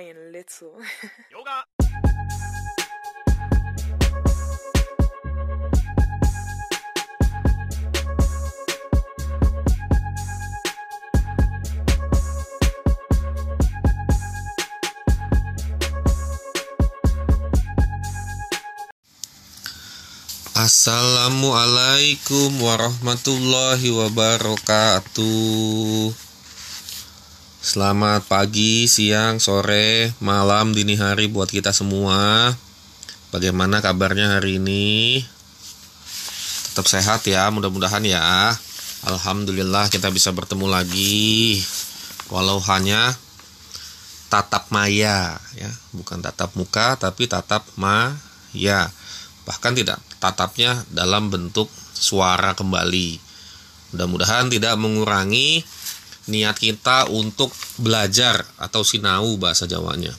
a little. Yoga. Assalamualaikum warahmatullahi wabarakatuh. Selamat pagi, siang, sore, malam, dini hari buat kita semua. Bagaimana kabarnya hari ini? Tetap sehat ya, mudah-mudahan ya. Alhamdulillah kita bisa bertemu lagi. Walau hanya tatap maya ya, bukan tatap muka tapi tatap maya. Bahkan tidak tatapnya dalam bentuk suara kembali. Mudah-mudahan tidak mengurangi niat kita untuk belajar atau sinau bahasa Jawanya.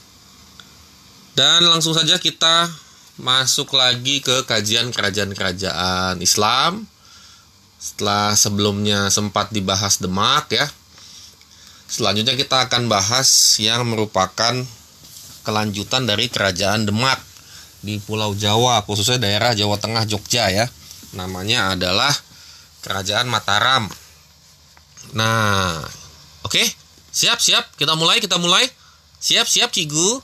Dan langsung saja kita masuk lagi ke kajian kerajaan-kerajaan Islam. Setelah sebelumnya sempat dibahas Demak ya. Selanjutnya kita akan bahas yang merupakan kelanjutan dari kerajaan Demak di Pulau Jawa, khususnya daerah Jawa Tengah Jogja ya. Namanya adalah Kerajaan Mataram. Nah, oke, okay. siap siap, kita mulai kita mulai. Siap siap Cigu.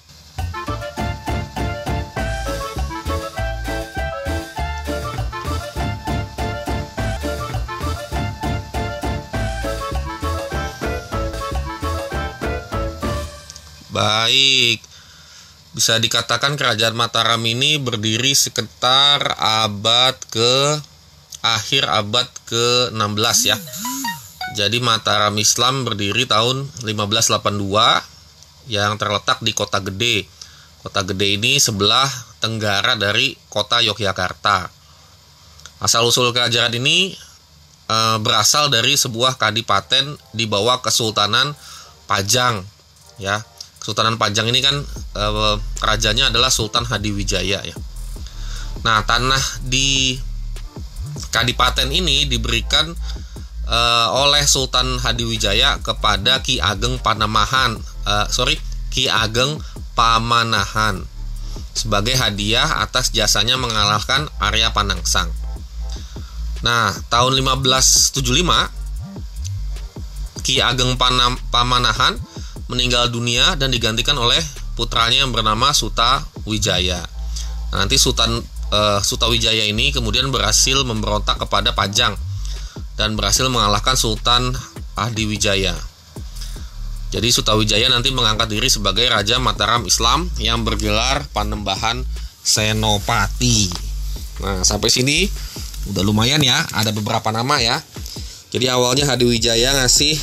Baik, bisa dikatakan kerajaan Mataram ini berdiri sekitar abad ke akhir abad ke-16 ya. Jadi Mataram Islam berdiri tahun 1582 yang terletak di Kota Gede. Kota Gede ini sebelah tenggara dari Kota Yogyakarta. Asal usul kerajaan ini e, berasal dari sebuah kadipaten di bawah Kesultanan Pajang ya Kesultanan Pajang ini kan e, rajanya adalah Sultan Hadiwijaya ya. Nah, tanah di Kadipaten ini diberikan e, oleh Sultan Hadiwijaya kepada Ki Ageng Panamahan, e, sorry Ki Ageng Pamanahan sebagai hadiah atas jasanya mengalahkan Arya Panangsang. Nah, tahun 1575 Ki Ageng Panam, Pamanahan meninggal dunia dan digantikan oleh putranya yang bernama Suta Wijaya. Nah, nanti Sultan uh, Suta Wijaya ini kemudian berhasil memberontak kepada Pajang dan berhasil mengalahkan Sultan Ahdi Wijaya. Jadi Suta Wijaya nanti mengangkat diri sebagai Raja Mataram Islam yang bergelar Panembahan Senopati. Nah, sampai sini udah lumayan ya, ada beberapa nama ya. Jadi awalnya Hadi Wijaya ngasih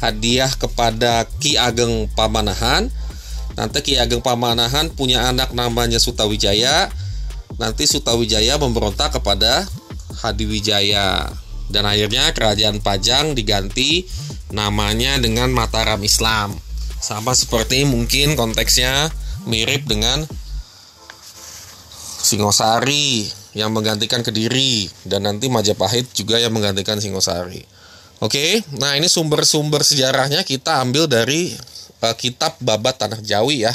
hadiah kepada Ki Ageng Pamanahan. Nanti Ki Ageng Pamanahan punya anak namanya Sutawijaya. Nanti Sutawijaya memberontak kepada Hadiwijaya. Dan akhirnya kerajaan Pajang diganti namanya dengan Mataram Islam. Sama seperti mungkin konteksnya mirip dengan Singosari yang menggantikan Kediri dan nanti Majapahit juga yang menggantikan Singosari. Oke, nah ini sumber-sumber sejarahnya kita ambil dari uh, kitab Babat Tanah Jawi ya.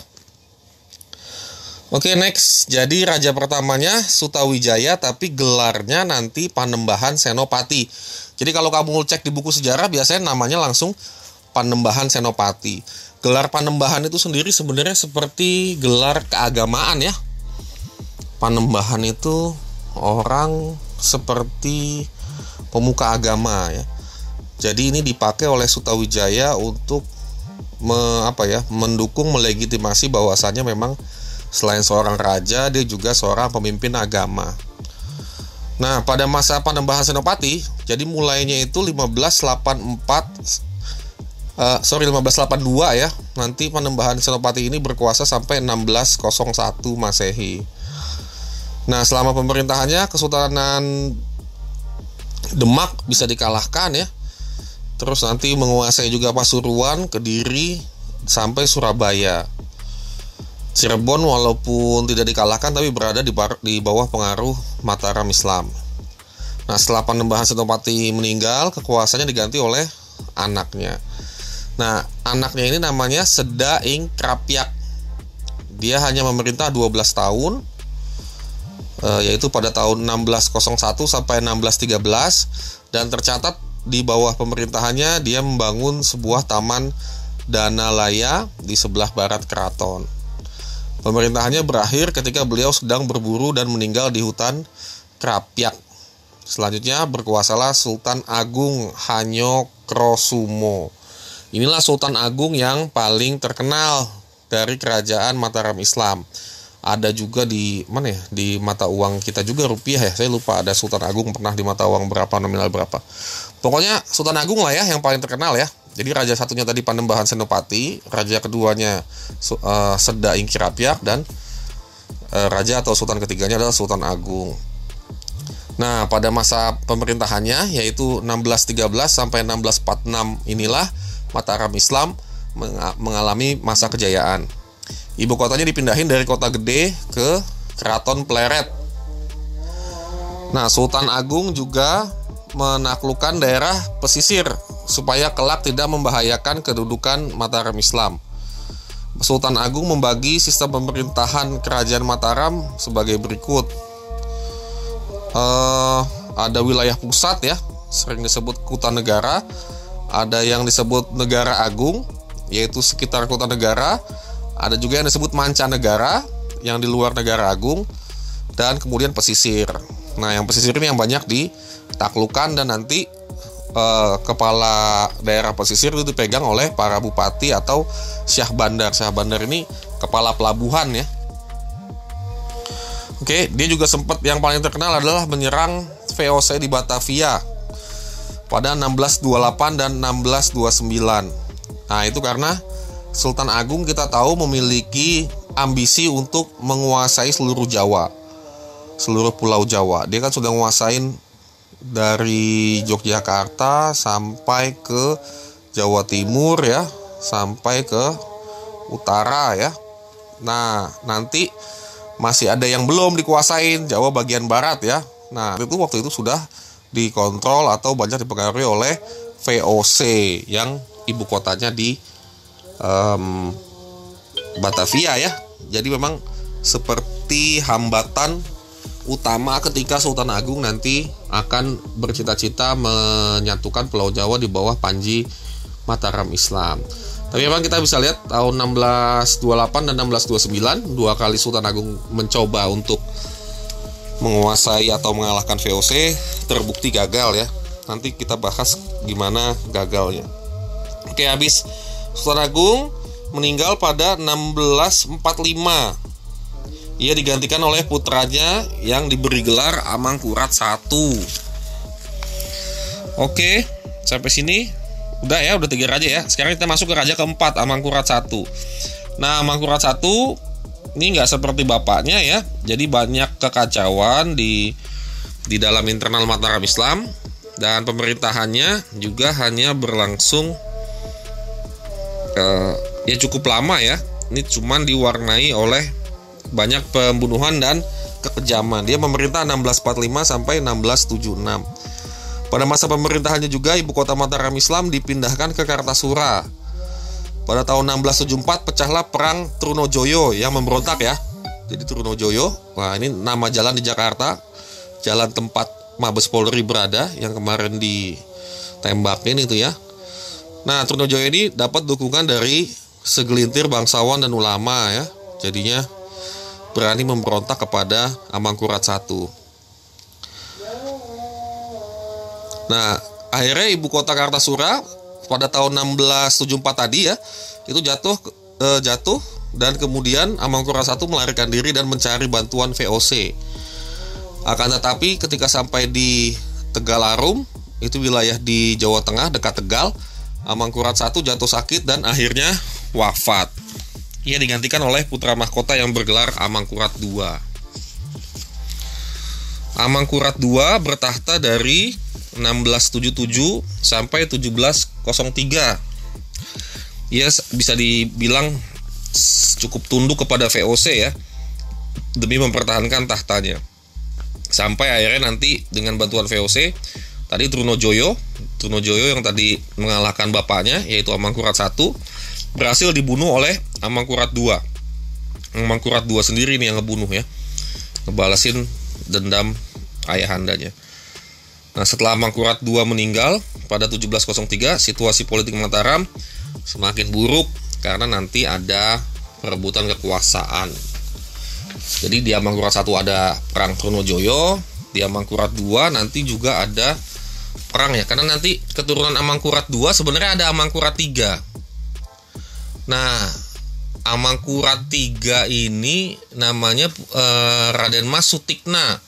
Oke, next. Jadi raja pertamanya Sutawijaya tapi gelarnya nanti Panembahan Senopati. Jadi kalau kamu cek di buku sejarah biasanya namanya langsung Panembahan Senopati. Gelar Panembahan itu sendiri sebenarnya seperti gelar keagamaan ya. Panembahan itu orang seperti pemuka agama ya jadi ini dipakai oleh Sutawijaya untuk me, apa ya, mendukung melegitimasi bahwasannya memang selain seorang raja dia juga seorang pemimpin agama. Nah, pada masa Panembahan Senopati, jadi mulainya itu 1584 uh, sorry 1582 ya. Nanti Panembahan Senopati ini berkuasa sampai 1601 Masehi. Nah, selama pemerintahannya Kesultanan Demak bisa dikalahkan ya terus nanti menguasai juga Pasuruan, Kediri sampai Surabaya. Cirebon walaupun tidak dikalahkan tapi berada di, di bawah pengaruh Mataram Islam. Nah setelah Panembahan Senopati meninggal, kekuasaannya diganti oleh anaknya. Nah anaknya ini namanya Seda Ing Krapyak. Dia hanya memerintah 12 tahun uh, yaitu pada tahun 1601 sampai 1613 dan tercatat di bawah pemerintahannya dia membangun sebuah taman Danalaya di sebelah barat keraton. Pemerintahannya berakhir ketika beliau sedang berburu dan meninggal di hutan Krapyak. Selanjutnya berkuasalah Sultan Agung Hanyokrosumo. Inilah Sultan Agung yang paling terkenal dari kerajaan Mataram Islam ada juga di mana ya di mata uang kita juga rupiah ya saya lupa ada Sultan Agung pernah di mata uang berapa nominal berapa pokoknya Sultan Agung lah ya yang paling terkenal ya jadi raja satunya tadi Panembahan Senopati raja keduanya uh, Seda Ingkirapiak dan uh, raja atau sultan ketiganya adalah Sultan Agung nah pada masa pemerintahannya yaitu 1613 sampai 1646 inilah Mataram Islam mengalami masa kejayaan Ibu kotanya dipindahin dari kota gede ke Keraton Pleret. Nah, Sultan Agung juga menaklukkan daerah pesisir supaya kelak tidak membahayakan kedudukan Mataram Islam. Sultan Agung membagi sistem pemerintahan kerajaan Mataram sebagai berikut. Uh, ada wilayah pusat ya, sering disebut Kuta Negara. Ada yang disebut Negara Agung, yaitu sekitar Kota Negara ada juga yang disebut mancanegara yang di luar negara agung dan kemudian pesisir. Nah, yang pesisir ini yang banyak ditaklukkan dan nanti eh, kepala daerah pesisir itu dipegang oleh para bupati atau syah bandar. Syah bandar ini kepala pelabuhan ya. Oke, dia juga sempat yang paling terkenal adalah menyerang VOC di Batavia pada 1628 dan 1629. Nah, itu karena Sultan Agung kita tahu memiliki ambisi untuk menguasai seluruh Jawa, seluruh Pulau Jawa. Dia kan sudah menguasain dari Yogyakarta sampai ke Jawa Timur ya, sampai ke utara ya. Nah, nanti masih ada yang belum dikuasain Jawa bagian barat ya. Nah, itu waktu itu sudah dikontrol atau banyak dipengaruhi oleh VOC yang ibu kotanya di um, Batavia ya. Jadi memang seperti hambatan utama ketika Sultan Agung nanti akan bercita-cita menyatukan Pulau Jawa di bawah Panji Mataram Islam. Tapi memang kita bisa lihat tahun 1628 dan 1629 dua kali Sultan Agung mencoba untuk menguasai atau mengalahkan VOC terbukti gagal ya. Nanti kita bahas gimana gagalnya. Oke, habis Sultan Agung meninggal pada 1645. Ia digantikan oleh putranya yang diberi gelar Amangkurat I. Oke, sampai sini udah ya, udah tiga raja ya. Sekarang kita masuk ke raja keempat, Amangkurat I. Nah, Amangkurat I ini nggak seperti bapaknya ya. Jadi banyak kekacauan di di dalam internal Mataram Islam dan pemerintahannya juga hanya berlangsung uh, ya cukup lama ya. Ini cuman diwarnai oleh banyak pembunuhan dan kekejaman. Dia memerintah 1645 sampai 1676. Pada masa pemerintahannya juga ibu kota Mataram Islam dipindahkan ke Kartasura. Pada tahun 1674 pecahlah perang Trunojoyo yang memberontak ya. Jadi Trunojoyo, wah ini nama jalan di Jakarta, jalan tempat Mabes Polri berada yang kemarin ditembakin itu ya. Nah, Trunojoyo ini dapat dukungan dari segelintir bangsawan dan ulama ya. Jadinya berani memberontak kepada Amangkurat I. Nah, akhirnya ibu kota Kartasura pada tahun 1674 tadi ya, itu jatuh eh, jatuh dan kemudian Amangkurat I melarikan diri dan mencari bantuan VOC. Akan tetapi ketika sampai di Tegalarum, itu wilayah di Jawa Tengah dekat Tegal, Amangkurat I jatuh sakit dan akhirnya wafat. Ia digantikan oleh putra mahkota yang bergelar Amangkurat II. Amangkurat II bertahta dari 1677 sampai 1703. Ia bisa dibilang cukup tunduk kepada VOC ya demi mempertahankan tahtanya. Sampai akhirnya nanti dengan bantuan VOC tadi Trunojoyo Trunojoyo yang tadi mengalahkan bapaknya yaitu Amangkurat I berhasil dibunuh oleh Amangkurat II. Mangkurat II sendiri nih yang ngebunuh ya. Ngebalasin dendam ayahandanya. Nah, setelah Mangkurat II meninggal pada 1703, situasi politik Mataram semakin buruk karena nanti ada perebutan kekuasaan. Jadi di Amangkurat I ada perang Tronojoyo, di Amangkurat II nanti juga ada perang ya karena nanti keturunan Amangkurat II sebenarnya ada Amangkurat III. Nah, Amangkurat III ini namanya eh, Raden Mas Sutikna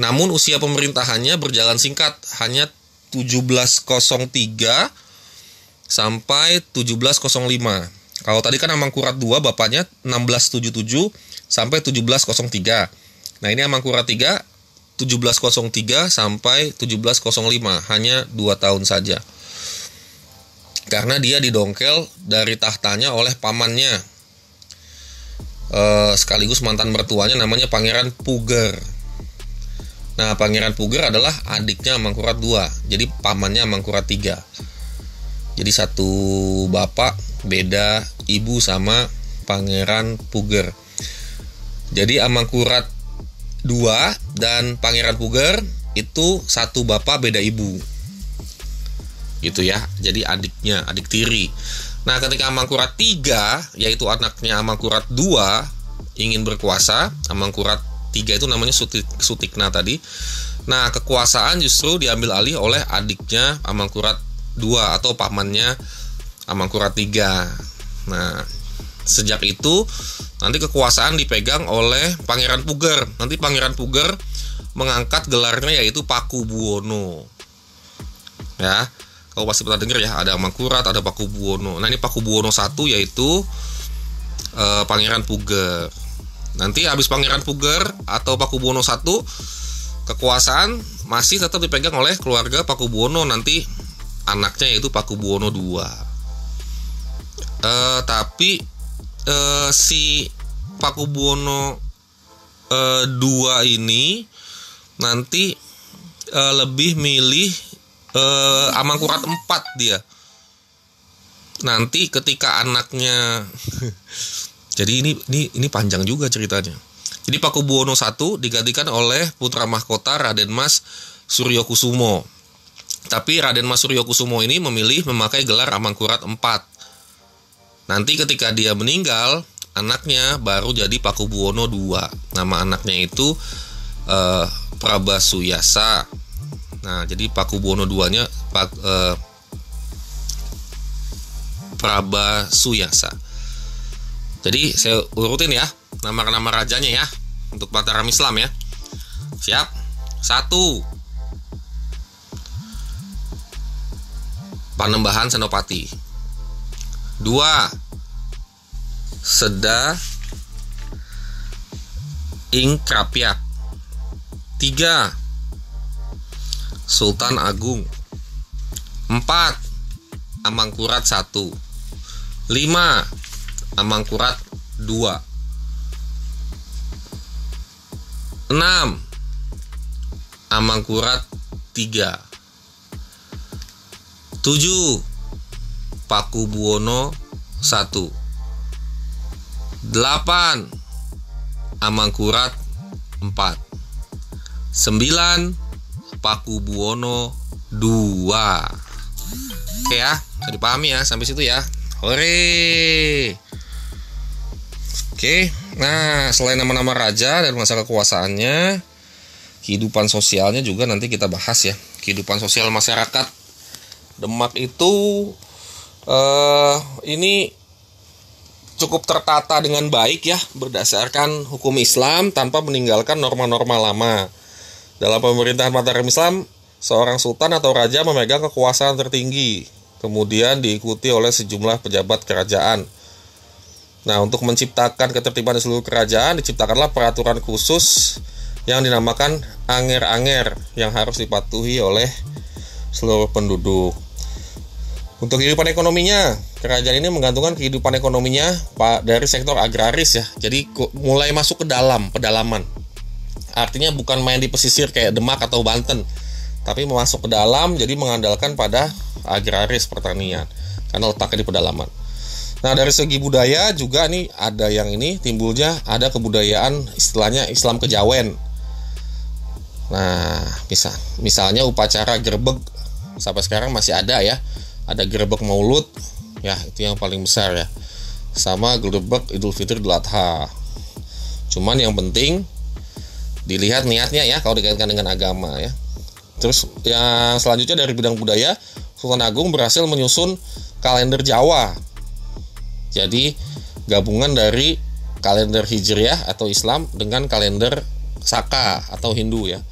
namun usia pemerintahannya berjalan singkat, hanya 1703 sampai 1705. Kalau tadi kan Amangkurat II bapaknya 1677 sampai 1703. Nah, ini Amangkurat III 1703 sampai 1705, hanya 2 tahun saja. Karena dia didongkel dari tahtanya oleh pamannya. Eh, sekaligus mantan mertuanya namanya Pangeran Puger. Nah, Pangeran Puger adalah adiknya Mangkurat II. Jadi pamannya Mangkurat III. Jadi satu bapak beda ibu sama Pangeran Puger. Jadi Amangkurat II dan Pangeran Puger itu satu bapak beda ibu. Gitu ya. Jadi adiknya, adik tiri. Nah, ketika Amangkurat III yaitu anaknya Amangkurat II ingin berkuasa, Amangkurat tiga itu namanya Sutik, Sutikna tadi. Nah, kekuasaan justru diambil alih oleh adiknya Amangkurat II atau pamannya Amangkurat III. Nah, sejak itu nanti kekuasaan dipegang oleh Pangeran Puger. Nanti Pangeran Puger mengangkat gelarnya yaitu Paku Buwono. Ya, kau pasti pernah dengar ya, ada Amangkurat, ada Paku Buwono. Nah, ini Paku Buwono satu yaitu eh, Pangeran Puger. Nanti habis Pangeran Puger atau Pakubuwono I kekuasaan masih tetap dipegang oleh keluarga Pakubuwono nanti anaknya yaitu Pakubuwono II. Eh, tapi eh, si Pakubuwono eh, II ini nanti eh, lebih milih eh, Amangkurat IV dia. Nanti ketika anaknya Jadi ini ini ini panjang juga ceritanya. Jadi Pakubuwono I digantikan oleh putra mahkota Raden Mas Suryo Kusumo. Tapi Raden Mas Suryo Kusumo ini memilih memakai gelar Amangkurat IV. Nanti ketika dia meninggal, anaknya baru jadi Pakubuwono II. Nama anaknya itu eh, Prabasuyasa. Nah, jadi Pakubuwono II-nya Pak eh, Prabasuyasa. Jadi saya urutin ya nama-nama rajanya ya untuk Mataram Islam ya. Siap? Satu. Panembahan Senopati. Dua. Seda Ing Krapyak. Tiga. Sultan Agung. Empat. Amangkurat satu. Lima Amangkurat 2 6 Amangkurat 3 7 Paku Buwono 1 8 Amangkurat 4 9 Paku Buwono 2 Oke ya, bisa dipahami ya sampai situ ya. Hore! Oke, nah selain nama-nama raja dan masa kekuasaannya, kehidupan sosialnya juga nanti kita bahas ya. Kehidupan sosial masyarakat Demak itu uh, ini cukup tertata dengan baik ya berdasarkan hukum Islam tanpa meninggalkan norma-norma lama. Dalam pemerintahan Mataram Islam, seorang sultan atau raja memegang kekuasaan tertinggi, kemudian diikuti oleh sejumlah pejabat kerajaan Nah, untuk menciptakan ketertiban di seluruh kerajaan, diciptakanlah peraturan khusus yang dinamakan anger-anger yang harus dipatuhi oleh seluruh penduduk. Untuk kehidupan ekonominya, kerajaan ini menggantungkan kehidupan ekonominya dari sektor agraris ya. Jadi mulai masuk ke dalam pedalaman. Artinya bukan main di pesisir kayak Demak atau Banten, tapi masuk ke dalam jadi mengandalkan pada agraris pertanian karena letaknya di pedalaman. Nah dari segi budaya juga nih ada yang ini timbulnya ada kebudayaan istilahnya Islam kejawen. Nah misal misalnya upacara gerbek sampai sekarang masih ada ya. Ada gerbek maulud ya itu yang paling besar ya. Sama gerbek Idul Fitri Idul Adha. Cuman yang penting dilihat niatnya ya kalau dikaitkan dengan agama ya. Terus yang selanjutnya dari bidang budaya Sultan Agung berhasil menyusun kalender Jawa jadi gabungan dari kalender Hijriah atau Islam dengan kalender Saka atau Hindu ya.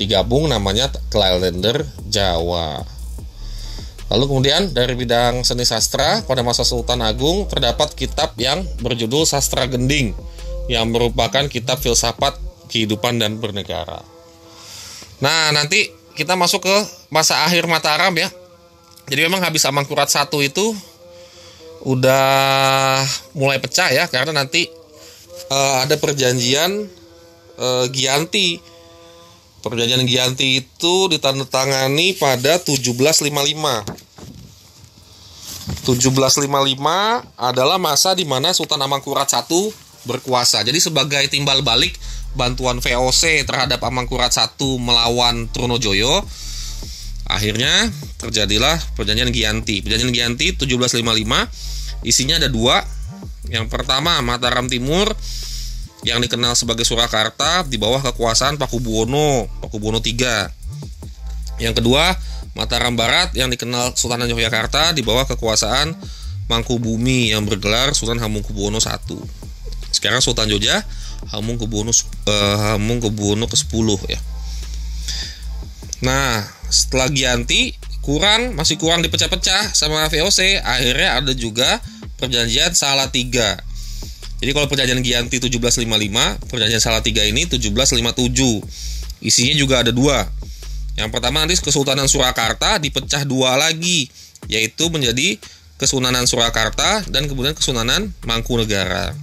Digabung namanya kalender Jawa. Lalu kemudian dari bidang seni sastra pada masa Sultan Agung terdapat kitab yang berjudul Sastra Gending yang merupakan kitab filsafat kehidupan dan bernegara. Nah, nanti kita masuk ke masa akhir Mataram ya. Jadi memang habis Amangkurat satu itu udah mulai pecah ya karena nanti uh, ada perjanjian uh, Gianti. Perjanjian Gianti itu ditandatangani pada 1755. 1755 adalah masa di mana Sultan Amangkurat I berkuasa. Jadi sebagai timbal balik bantuan VOC terhadap Amangkurat I melawan Trunojoyo, akhirnya terjadilah perjanjian Gianti. Perjanjian Gianti 1755 Isinya ada dua. Yang pertama Mataram Timur yang dikenal sebagai Surakarta di bawah kekuasaan Pakubuwono, Pakubuwono III. Yang kedua Mataram Barat yang dikenal Sultanan Yogyakarta di bawah kekuasaan Mangkubumi yang bergelar Sultan Hamengkubuwono I. Sekarang Sultan Jogja Hamengkubuwono uh, Hamengkubuwono ke-10 ya. Nah, setelah Gianti kurang masih kurang dipecah-pecah sama VOC akhirnya ada juga perjanjian salah tiga jadi kalau perjanjian Gianti 1755 perjanjian salah tiga ini 1757 isinya juga ada dua. Yang pertama nanti Kesultanan Surakarta dipecah dua lagi yaitu menjadi Kesunanan Surakarta dan kemudian Kesunanan Mangkunegara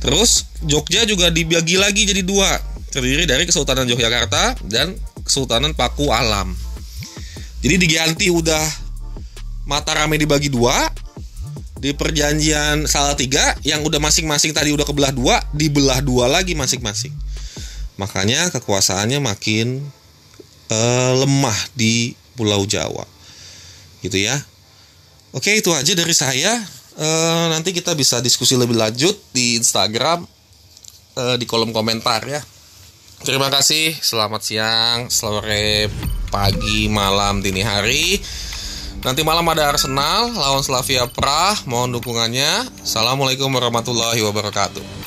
terus Jogja juga dibagi lagi jadi dua. Terdiri dari Kesultanan Yogyakarta dan Kesultanan Paku Alam. Jadi diganti udah Mataram dibagi dua di perjanjian salah tiga yang udah masing-masing tadi udah kebelah dua dibelah dua lagi masing-masing. Makanya kekuasaannya makin uh, lemah di Pulau Jawa. Gitu ya. Oke itu aja dari saya uh, nanti kita bisa diskusi lebih lanjut di Instagram uh, di kolom komentar ya terima kasih selamat siang sore pagi, malam, dini hari. Nanti malam ada Arsenal lawan Slavia Prah. Mohon dukungannya. Assalamualaikum warahmatullahi wabarakatuh.